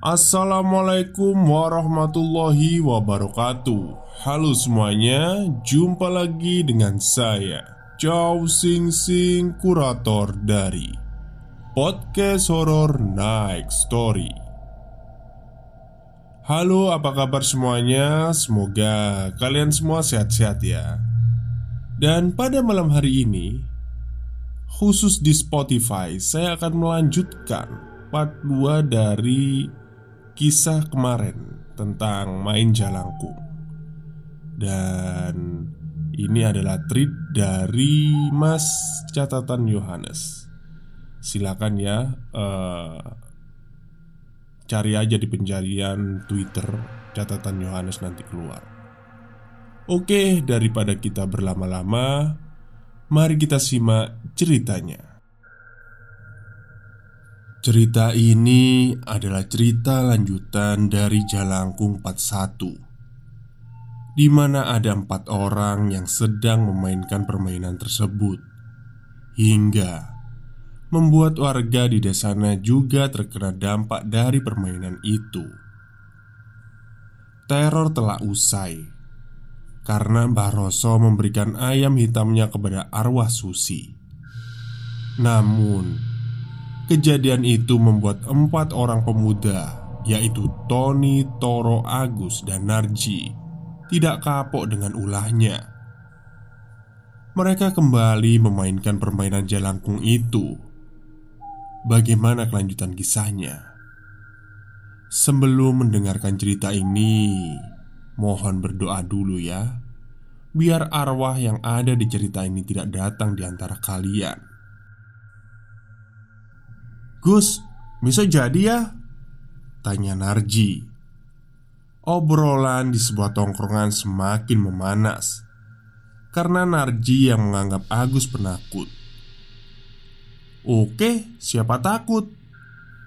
Assalamualaikum warahmatullahi wabarakatuh. Halo semuanya, jumpa lagi dengan saya Chow Sing Sing, kurator dari Podcast Horror Night Story. Halo, apa kabar semuanya? Semoga kalian semua sehat-sehat ya. Dan pada malam hari ini Khusus di Spotify, saya akan melanjutkan part 2 dari kisah kemarin tentang main jalangkung Dan ini adalah treat dari Mas Catatan Yohanes. Silakan ya uh, Cari aja di pencarian Twitter Catatan Yohanes nanti keluar. Oke, daripada kita berlama-lama Mari kita simak ceritanya Cerita ini adalah cerita lanjutan dari Jalangkung 41 di mana ada empat orang yang sedang memainkan permainan tersebut Hingga Membuat warga di desanya juga terkena dampak dari permainan itu. Teror telah usai Karena Mbah Roso memberikan ayam hitamnya kepada arwah Susi. Namun Kejadian itu membuat empat orang pemuda, yaitu Tony, Toro, Agus, dan Narji, tidak kapok dengan ulahnya. Mereka kembali memainkan permainan jalangkung itu. Bagaimana kelanjutan kisahnya? Sebelum mendengarkan cerita ini, mohon berdoa dulu ya, biar arwah yang ada di cerita ini tidak datang di antara kalian. Gus, bisa jadi ya? Tanya Narji Obrolan di sebuah tongkrongan semakin memanas Karena Narji yang menganggap Agus penakut Oke, siapa takut?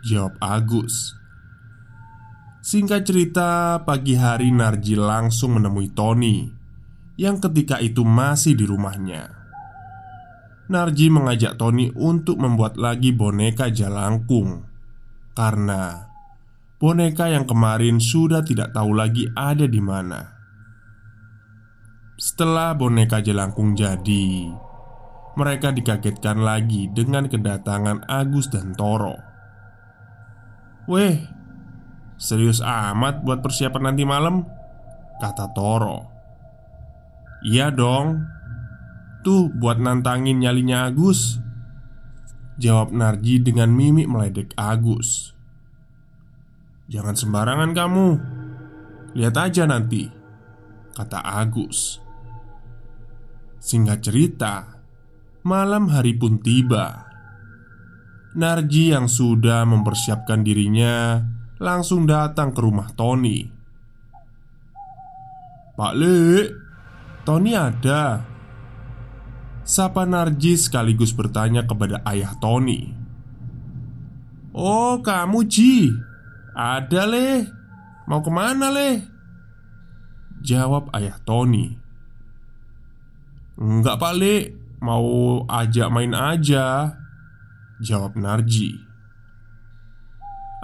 Jawab Agus Singkat cerita, pagi hari Narji langsung menemui Tony Yang ketika itu masih di rumahnya Narji mengajak Tony untuk membuat lagi boneka jalangkung Karena boneka yang kemarin sudah tidak tahu lagi ada di mana. Setelah boneka jalangkung jadi, mereka dikagetkan lagi dengan kedatangan Agus dan Toro. "Weh, serius amat buat persiapan nanti malam?" kata Toro. "Iya dong," Tuh buat nantangin nyalinya Agus? Jawab Narji dengan mimik meledek Agus. Jangan sembarangan kamu. Lihat aja nanti Kata Agus. Singkat cerita Malam hari pun tiba. Narji yang sudah mempersiapkan dirinya Langsung datang ke rumah Tony. Pak Le Tony ada Sapa Narji sekaligus bertanya kepada ayah Tony. Oh kamu Ji. Ada leh Mau ke mana leh Jawab ayah Tony. Enggak pak le. Mau ajak main aja. Jawab Narji.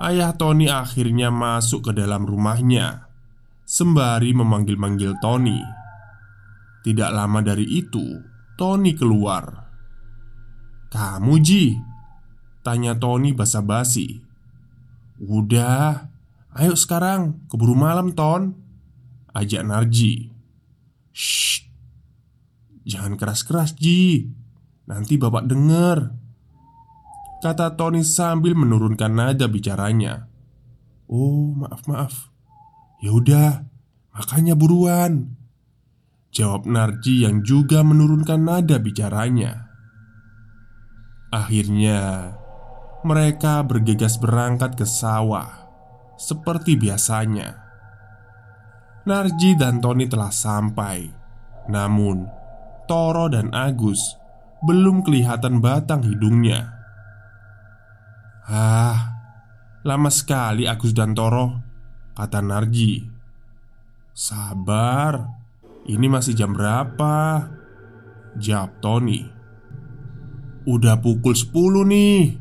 Ayah Tony akhirnya masuk ke dalam rumahnya Sembari memanggil-manggil Tony. Tidak lama dari itu, Tony keluar. "Kamu, Ji?" tanya Tony basa-basi. "Udah, ayo sekarang, keburu malam, Ton." ajak Narji. "Shh. Jangan keras-keras, Ji. Nanti Bapak dengar." Kata Tony sambil menurunkan nada bicaranya. "Oh, maaf, maaf. Ya udah, makanya buruan." Jawab Narji yang juga menurunkan nada bicaranya. Akhirnya, mereka bergegas berangkat ke sawah seperti biasanya. Narji dan Tony telah sampai, namun Toro dan Agus belum kelihatan batang hidungnya. Ah, lama sekali Agus dan Toro, kata Narji. Sabar, ini masih jam berapa? Jawab Tony. Udah pukul 10 nih.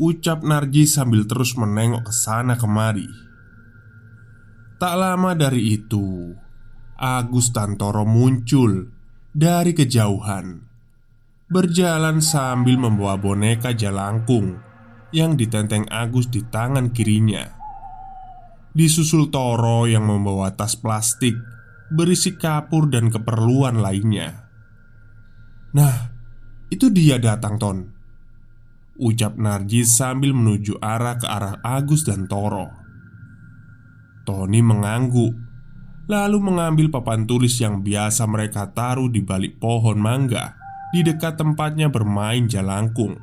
Ucap Narji sambil terus menengok ke sana kemari. Tak lama dari itu, Agus dan Toro muncul dari kejauhan, berjalan sambil membawa boneka jalangkung yang ditenteng Agus di tangan kirinya. Disusul Toro yang membawa tas plastik berisi kapur dan keperluan lainnya. Nah, itu dia datang, Ton. Ucap Narjis sambil menuju arah ke arah Agus dan Toro. Tony mengangguk, lalu mengambil papan tulis yang biasa mereka taruh di balik pohon mangga di dekat tempatnya bermain jalangkung.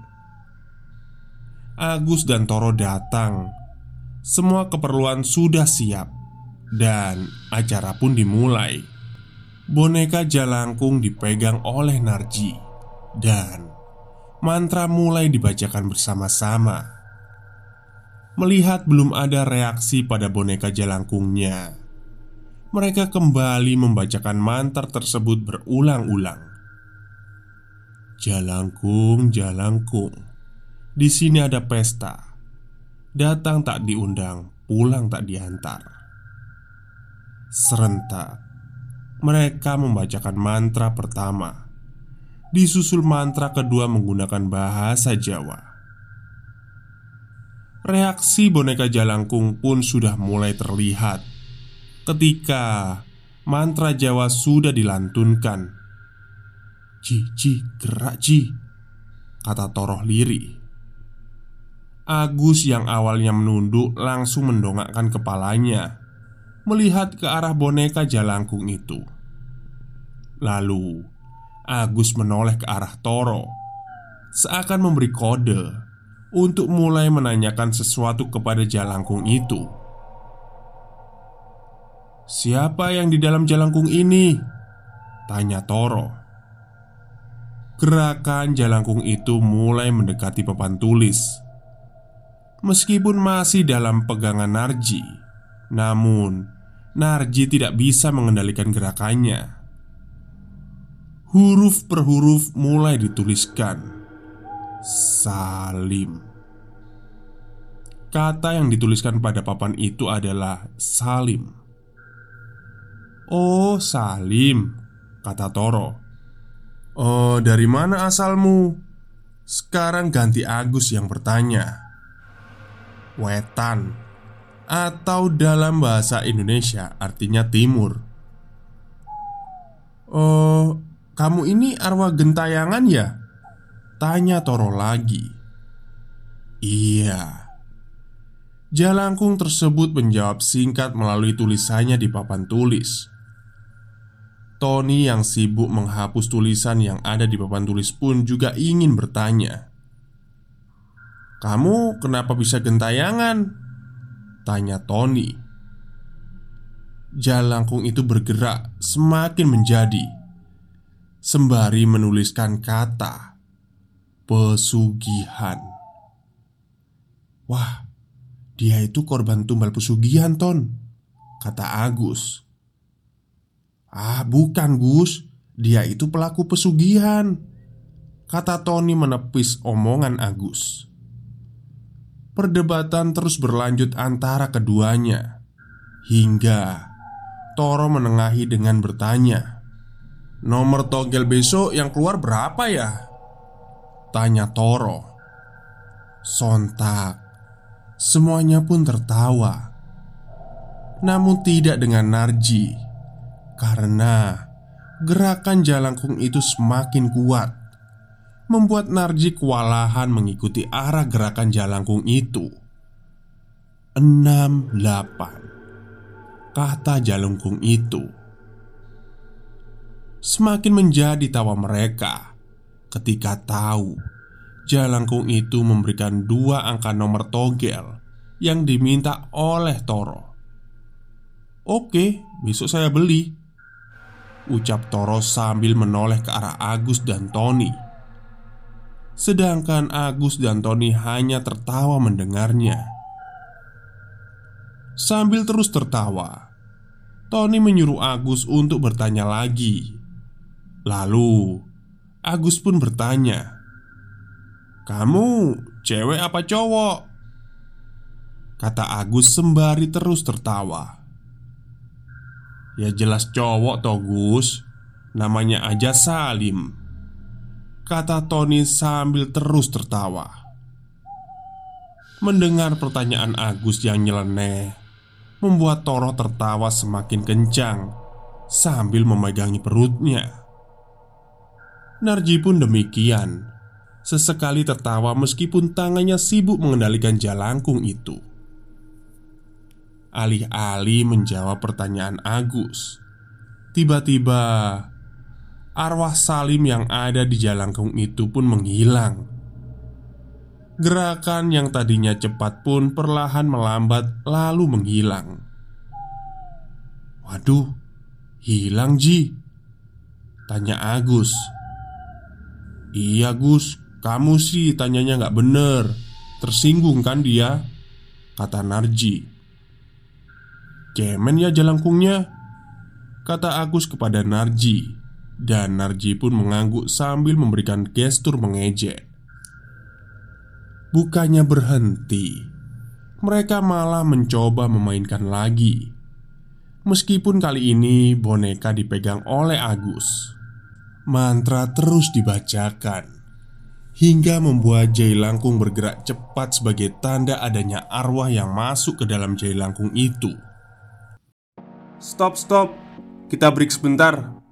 Agus dan Toro datang. Semua keperluan sudah siap dan acara pun dimulai. Boneka jalangkung dipegang oleh Narji dan mantra mulai dibacakan bersama-sama. Melihat belum ada reaksi pada boneka jalangkungnya, mereka kembali membacakan mantra tersebut berulang-ulang. Jalangkung, jalangkung. Di sini ada pesta. Datang tak diundang, pulang tak diantar. Serentak, mereka membacakan mantra pertama. Disusul mantra kedua menggunakan bahasa Jawa. Reaksi boneka jalangkung pun sudah mulai terlihat ketika mantra Jawa sudah dilantunkan. Ji, ji, gerak ji, kata Toroh lirih. Agus yang awalnya menunduk langsung mendongakkan kepalanya Melihat ke arah boneka jalangkung itu. Lalu Agus menoleh ke arah Toro Seakan memberi kode Untuk mulai menanyakan sesuatu kepada jalangkung itu. Siapa yang di dalam jalangkung ini? Tanya Toro. Gerakan jalangkung itu mulai mendekati papan tulis. Meskipun masih dalam pegangan Narji, namun Narji tidak bisa mengendalikan gerakannya. Huruf per huruf mulai dituliskan. Salim. Kata yang dituliskan pada papan itu adalah Salim. "Oh, Salim," kata Toro. "Oh, dari mana asalmu?" Sekarang ganti Agus yang bertanya wetan atau dalam bahasa Indonesia artinya timur. Oh, kamu ini arwah gentayangan ya? Tanya Toro lagi. Iya. Jalangkung tersebut menjawab singkat melalui tulisannya di papan tulis. Tony yang sibuk menghapus tulisan yang ada di papan tulis pun juga ingin bertanya. Kamu kenapa bisa gentayangan? Tanya Tony. Jalangkung itu bergerak semakin menjadi. Sembari menuliskan kata Pesugihan. Wah, dia itu korban tumbal pesugihan, Ton Kata Agus. Ah, bukan Gus. Dia itu pelaku pesugihan Kata Tony menepis omongan Agus Perdebatan terus berlanjut antara keduanya Hingga Toro menengahi dengan bertanya Nomor togel besok yang keluar berapa ya? Tanya Toro. Sontak. Semuanya pun tertawa. Namun tidak dengan Narji Karena Gerakan jalangkung itu semakin kuat Membuat Narji kewalahan mengikuti arah gerakan jalangkung itu Enam delapan Kata jalangkung itu Semakin menjadi tawa mereka ketika tahu Jalangkung itu memberikan dua angka nomor togel yang diminta oleh Toro. Oke, besok saya beli. Ucap Toro sambil menoleh ke arah Agus dan Tony. Sedangkan Agus dan Tony hanya tertawa mendengarnya. Sambil terus tertawa, Tony menyuruh Agus untuk bertanya lagi. Lalu Agus pun bertanya, "Kamu cewek apa cowok?" Kata Agus sembari terus tertawa. "Ya jelas cowok toh Gus, namanya aja Salim." Kata Tony sambil terus tertawa. Mendengar pertanyaan Agus yang nyeleneh, membuat Toro tertawa semakin kencang sambil memegangi perutnya. Narji pun demikian Sesekali tertawa meskipun tangannya sibuk mengendalikan jalangkung itu Alih-alih menjawab pertanyaan Agus Tiba-tiba Arwah Salim yang ada di jalangkung itu pun menghilang. Gerakan yang tadinya cepat pun perlahan melambat lalu menghilang. Waduh, hilang Ji Tanya Agus. Iya Gus, kamu sih tanyanya nggak bener. Tersinggung kan dia? Kata Narji. Cemen ya jalangkungnya Kata Agus kepada Narji Dan Narji pun mengangguk sambil memberikan gestur mengejek Bukannya berhenti Mereka malah mencoba memainkan lagi Meskipun kali ini boneka dipegang oleh Agus Mantra terus dibacakan Hingga membuat jai langkung bergerak cepat sebagai tanda adanya arwah yang masuk ke dalam jai langkung itu Stop, stop. Kita break sebentar.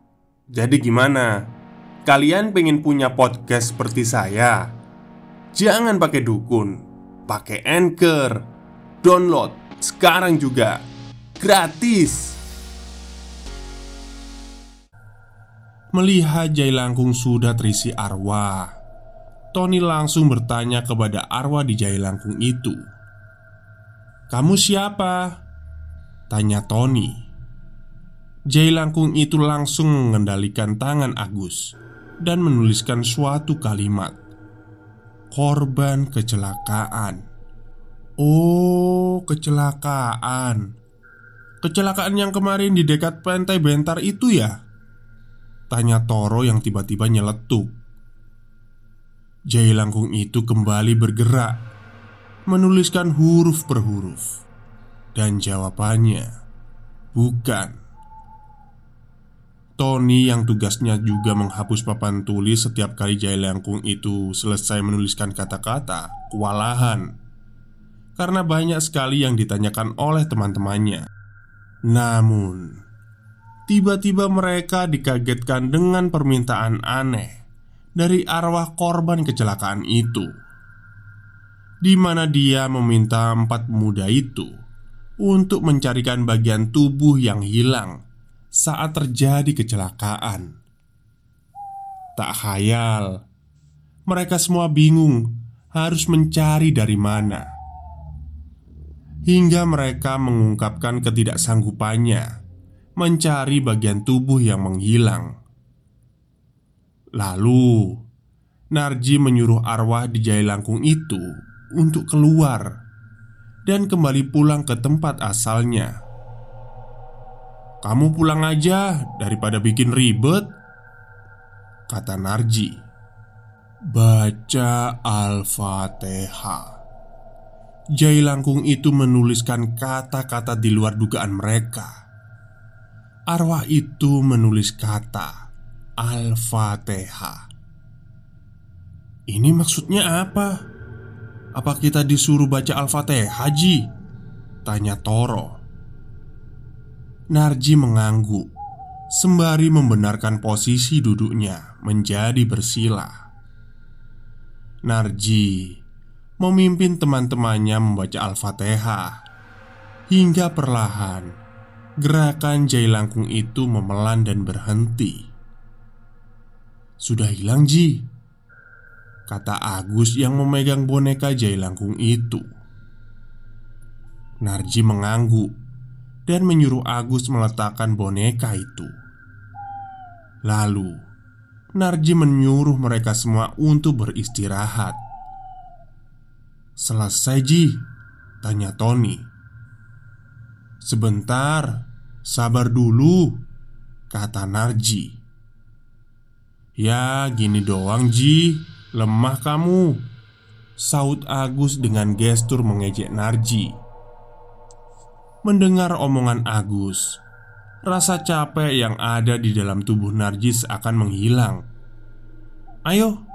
Jadi gimana? Kalian pengen punya podcast seperti saya? Jangan pakai dukun, pakai Anchor. Download sekarang juga. Gratis. Melihat jai langkung sudah terisi arwah Tony langsung bertanya kepada arwah di jai langkung itu Kamu siapa? Tanya Tony Jai langkung itu langsung mengendalikan tangan Agus Dan menuliskan suatu kalimat. Korban kecelakaan. Oh, kecelakaan. Kecelakaan yang kemarin di dekat pantai Bentar itu ya? Tanya Toro yang tiba-tiba nyeletuk. Jai langkung itu kembali bergerak Menuliskan huruf per huruf. Dan jawabannya Bukan Tony yang tugasnya juga menghapus papan tulis setiap kali Jai Langkung itu selesai menuliskan kata-kata Kewalahan. Karena banyak sekali yang ditanyakan oleh teman-temannya. Namun Tiba-tiba mereka dikagetkan dengan permintaan aneh dari arwah korban kecelakaan itu, di mana dia meminta empat pemuda itu untuk mencarikan bagian tubuh yang hilang saat terjadi kecelakaan. Tak khayal, mereka semua bingung harus mencari dari mana, hingga mereka mengungkapkan ketidaksanggupannya mencari bagian tubuh yang menghilang. Lalu, Narji menyuruh arwah di Jai Langkung itu untuk keluar dan kembali pulang ke tempat asalnya. "Kamu pulang aja daripada bikin ribet," kata Narji. Baca Al-Fatihah. Jai Langkung itu menuliskan kata-kata di luar dugaan mereka. Arwah itu menulis kata Al-Fatihah. Ini maksudnya apa? Apa kita disuruh baca Al-Fatihah, Haji? Tanya Toro. Narji mengangguk sembari membenarkan posisi duduknya menjadi bersila. Narji memimpin teman-temannya membaca Al-Fatihah hingga perlahan gerakan jai langkung itu memelan dan berhenti. Sudah hilang, Ji, kata Agus yang memegang boneka jai langkung itu. Narji mengangguk dan menyuruh Agus meletakkan boneka itu. Lalu, Narji menyuruh mereka semua untuk beristirahat. "Selesai, Ji?" tanya Tony. "Sebentar, sabar dulu," kata Narji. "Ya, gini doang, Ji. Lemah kamu." Saud Agus dengan gestur mengejek Narji. Mendengar omongan Agus, Rasa capek yang ada di dalam tubuh Narji akan menghilang. "Ayo,"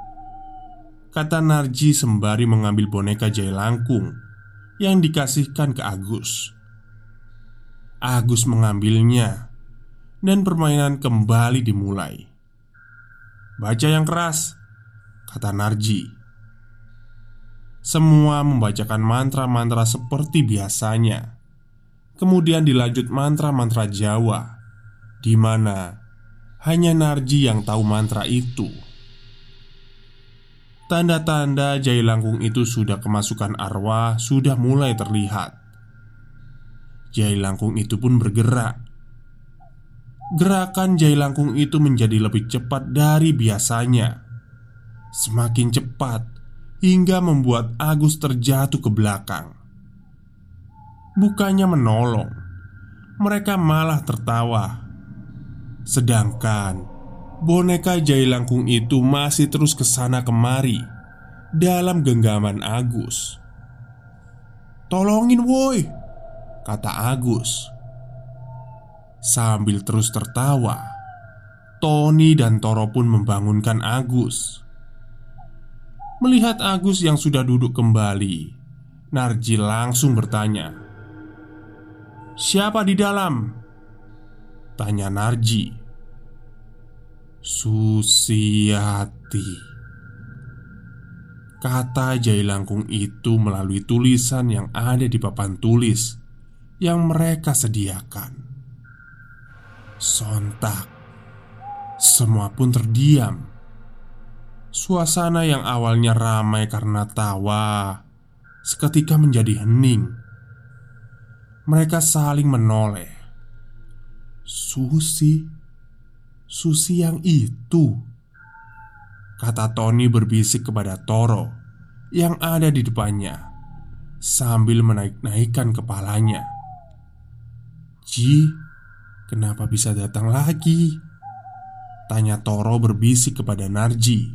kata Narji sembari mengambil boneka Jai Langkung yang dikasihkan ke Agus. Agus mengambilnya dan permainan kembali dimulai. "Baca yang keras," kata Narji. Semua membacakan mantra-mantra seperti biasanya. Kemudian dilanjut mantra-mantra Jawa di mana hanya Narji yang tahu mantra itu. Tanda-tanda Jai Langkung itu sudah kemasukan arwah sudah mulai terlihat. Jai Langkung itu pun bergerak. Gerakan Jai Langkung itu menjadi lebih cepat dari biasanya. Semakin cepat hingga membuat Agus terjatuh ke belakang. Bukannya menolong Mereka malah tertawa. Sedangkan Boneka Jai Langkung itu masih terus ke sana kemari Dalam genggaman Agus. Tolongin woi Kata Agus. Sambil terus tertawa Tony dan Toro pun membangunkan Agus. Melihat Agus yang sudah duduk kembali Narji langsung bertanya Siapa di dalam? Tanya Narji. Susiati. Kata Jai Langkung itu melalui tulisan yang ada di papan tulis Yang mereka sediakan. Sontak. Semua pun terdiam. Suasana yang awalnya ramai karena tawa Seketika menjadi hening mereka saling menoleh. Susi, Susi yang itu, kata Tony berbisik kepada Toro yang ada di depannya sambil menaik-naikkan kepalanya. Ji, kenapa bisa datang lagi? Tanya Toro berbisik kepada Narji.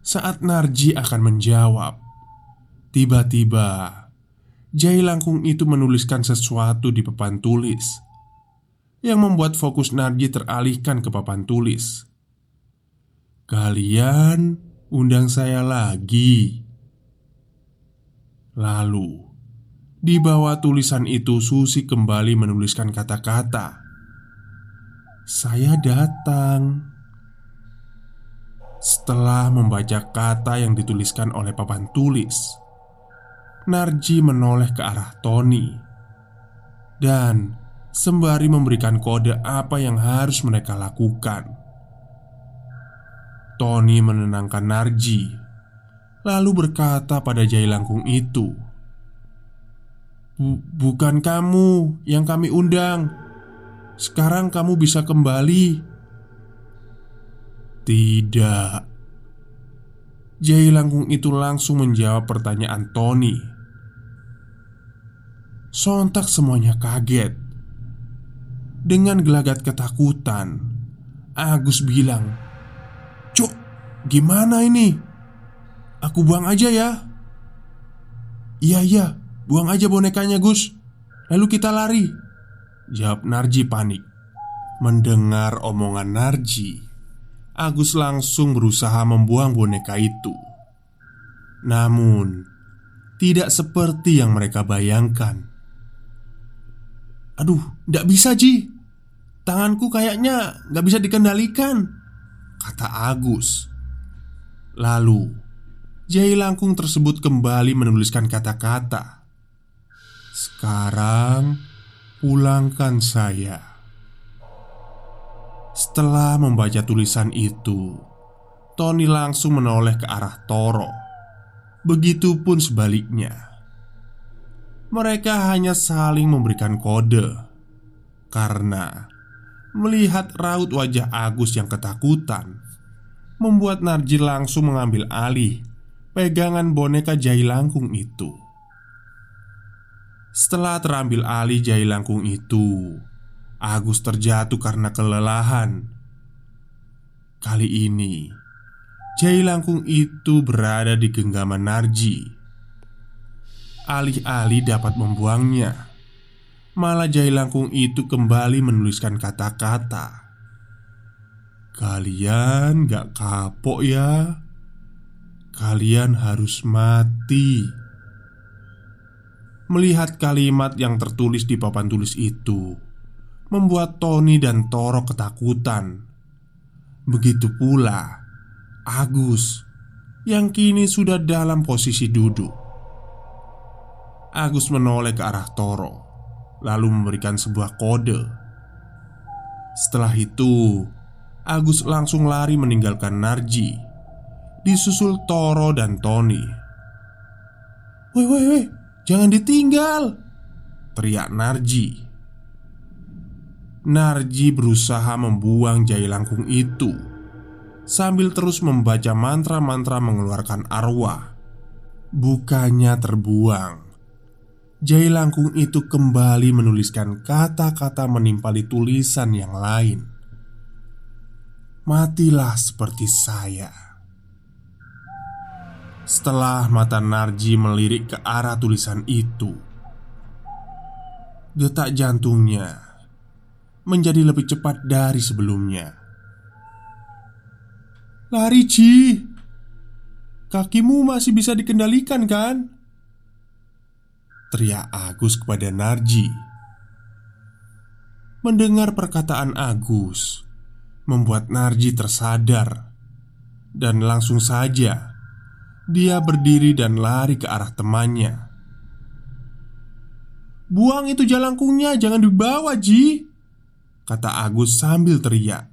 Saat Narji akan menjawab, tiba-tiba Jai Langkung itu menuliskan sesuatu di papan tulis Yang membuat fokus Narji teralihkan ke papan tulis. Kalian undang saya lagi. Lalu Di bawah tulisan itu Susi kembali menuliskan kata-kata Saya datang. Setelah membaca kata yang dituliskan oleh papan tulis Narji menoleh ke arah Tony dan sembari memberikan kode apa yang harus mereka lakukan. Tony menenangkan Narji, lalu berkata pada Jai Langkung itu, "Bukan kamu yang kami undang. Sekarang kamu bisa kembali." Tidak. Jai Langkung itu langsung menjawab pertanyaan Tony. Sontak semuanya kaget Dengan gelagat ketakutan Agus bilang Cuk, gimana ini? Aku buang aja ya Iya iya, buang aja bonekanya Gus Lalu kita lari Jawab Narji panik Mendengar omongan Narji, Agus langsung berusaha membuang boneka itu. Namun, tidak seperti yang mereka bayangkan. Aduh, tidak bisa Ji. Tanganku kayaknya nggak bisa dikendalikan Kata Agus. Lalu Jai Langkung tersebut kembali menuliskan kata-kata. Sekarang Pulangkan saya. Setelah membaca tulisan itu Tony langsung menoleh ke arah Toro. Begitupun sebaliknya mereka hanya saling memberikan kode karena melihat raut wajah Agus yang ketakutan membuat Narji langsung mengambil alih pegangan boneka Jai Langkung itu. Setelah terambil alih Jai Langkung itu, Agus terjatuh karena kelelahan. Kali ini, Jai Langkung itu berada di genggaman Narji Alih-alih dapat membuangnya. Malah Jai Langkung itu kembali menuliskan kata-kata. Kalian gak kapok ya. Kalian harus mati. Melihat kalimat yang tertulis di papan tulis itu Membuat Tony dan Toro ketakutan. Begitu pula Agus Yang kini sudah dalam posisi duduk Agus menoleh ke arah Toro, lalu memberikan sebuah kode. Setelah itu, Agus langsung lari meninggalkan Narji, disusul Toro dan Tony. "Woi, woi, woi, jangan ditinggal!" teriak Narji. Narji berusaha membuang jai langkung itu sambil terus membaca mantra-mantra mengeluarkan arwah. Bukannya terbuang, Jai Langkung itu kembali menuliskan kata-kata menimpali tulisan yang lain. Matilah seperti saya. Setelah mata Narji melirik ke arah tulisan itu, detak jantungnya menjadi lebih cepat dari sebelumnya. Lari, Ji. Kakimu masih bisa dikendalikan, kan? Teriak Agus kepada Narji. Mendengar perkataan Agus Membuat Narji tersadar Dan langsung saja Dia berdiri dan lari ke arah temannya. Buang itu jalangkungnya, jangan dibawa Ji Kata Agus sambil teriak.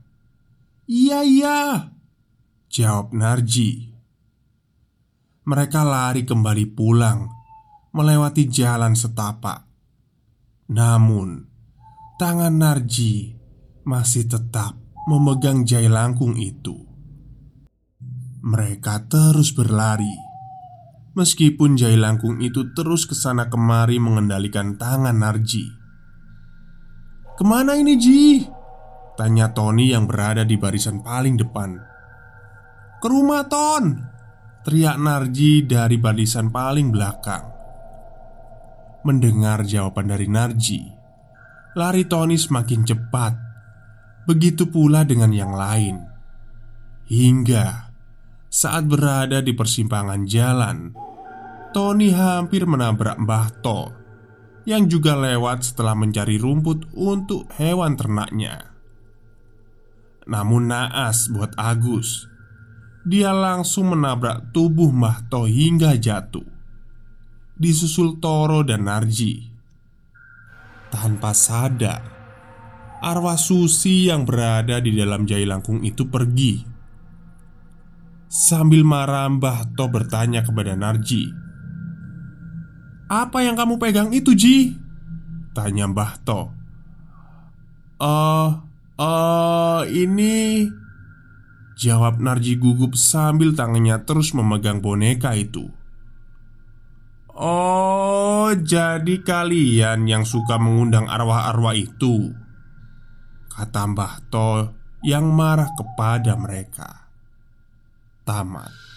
Iya iya Jawab Narji. Mereka lari kembali pulang melewati jalan setapak. Namun, tangan Narji masih tetap memegang jai langkung itu. Mereka terus berlari, meskipun jai langkung itu terus ke sana kemari mengendalikan tangan Narji. "Ke mana ini, Ji?" tanya Tony yang berada di barisan paling depan. "Ke rumah, Ton!" teriak Narji dari barisan paling belakang. Mendengar jawaban dari Narji. Lari Tony semakin cepat. Begitu pula dengan yang lain. Hingga saat berada di persimpangan jalan Tony hampir menabrak Mbah To Yang juga lewat setelah mencari rumput untuk hewan ternaknya. Namun naas buat Agus Dia langsung menabrak tubuh Mbah To hingga jatuh disusul Toro dan Narji. Tanpa sadar, arwah Susi yang berada di dalam jai langkung itu pergi. Sambil marah Mbah To bertanya kepada Narji Apa yang kamu pegang itu Ji? Tanya Mbah To Eh, uh, uh, ini Jawab Narji gugup sambil tangannya terus memegang boneka itu Oh, jadi kalian yang suka mengundang arwah-arwah itu? Kata Mbah Tol yang marah kepada mereka. Tamat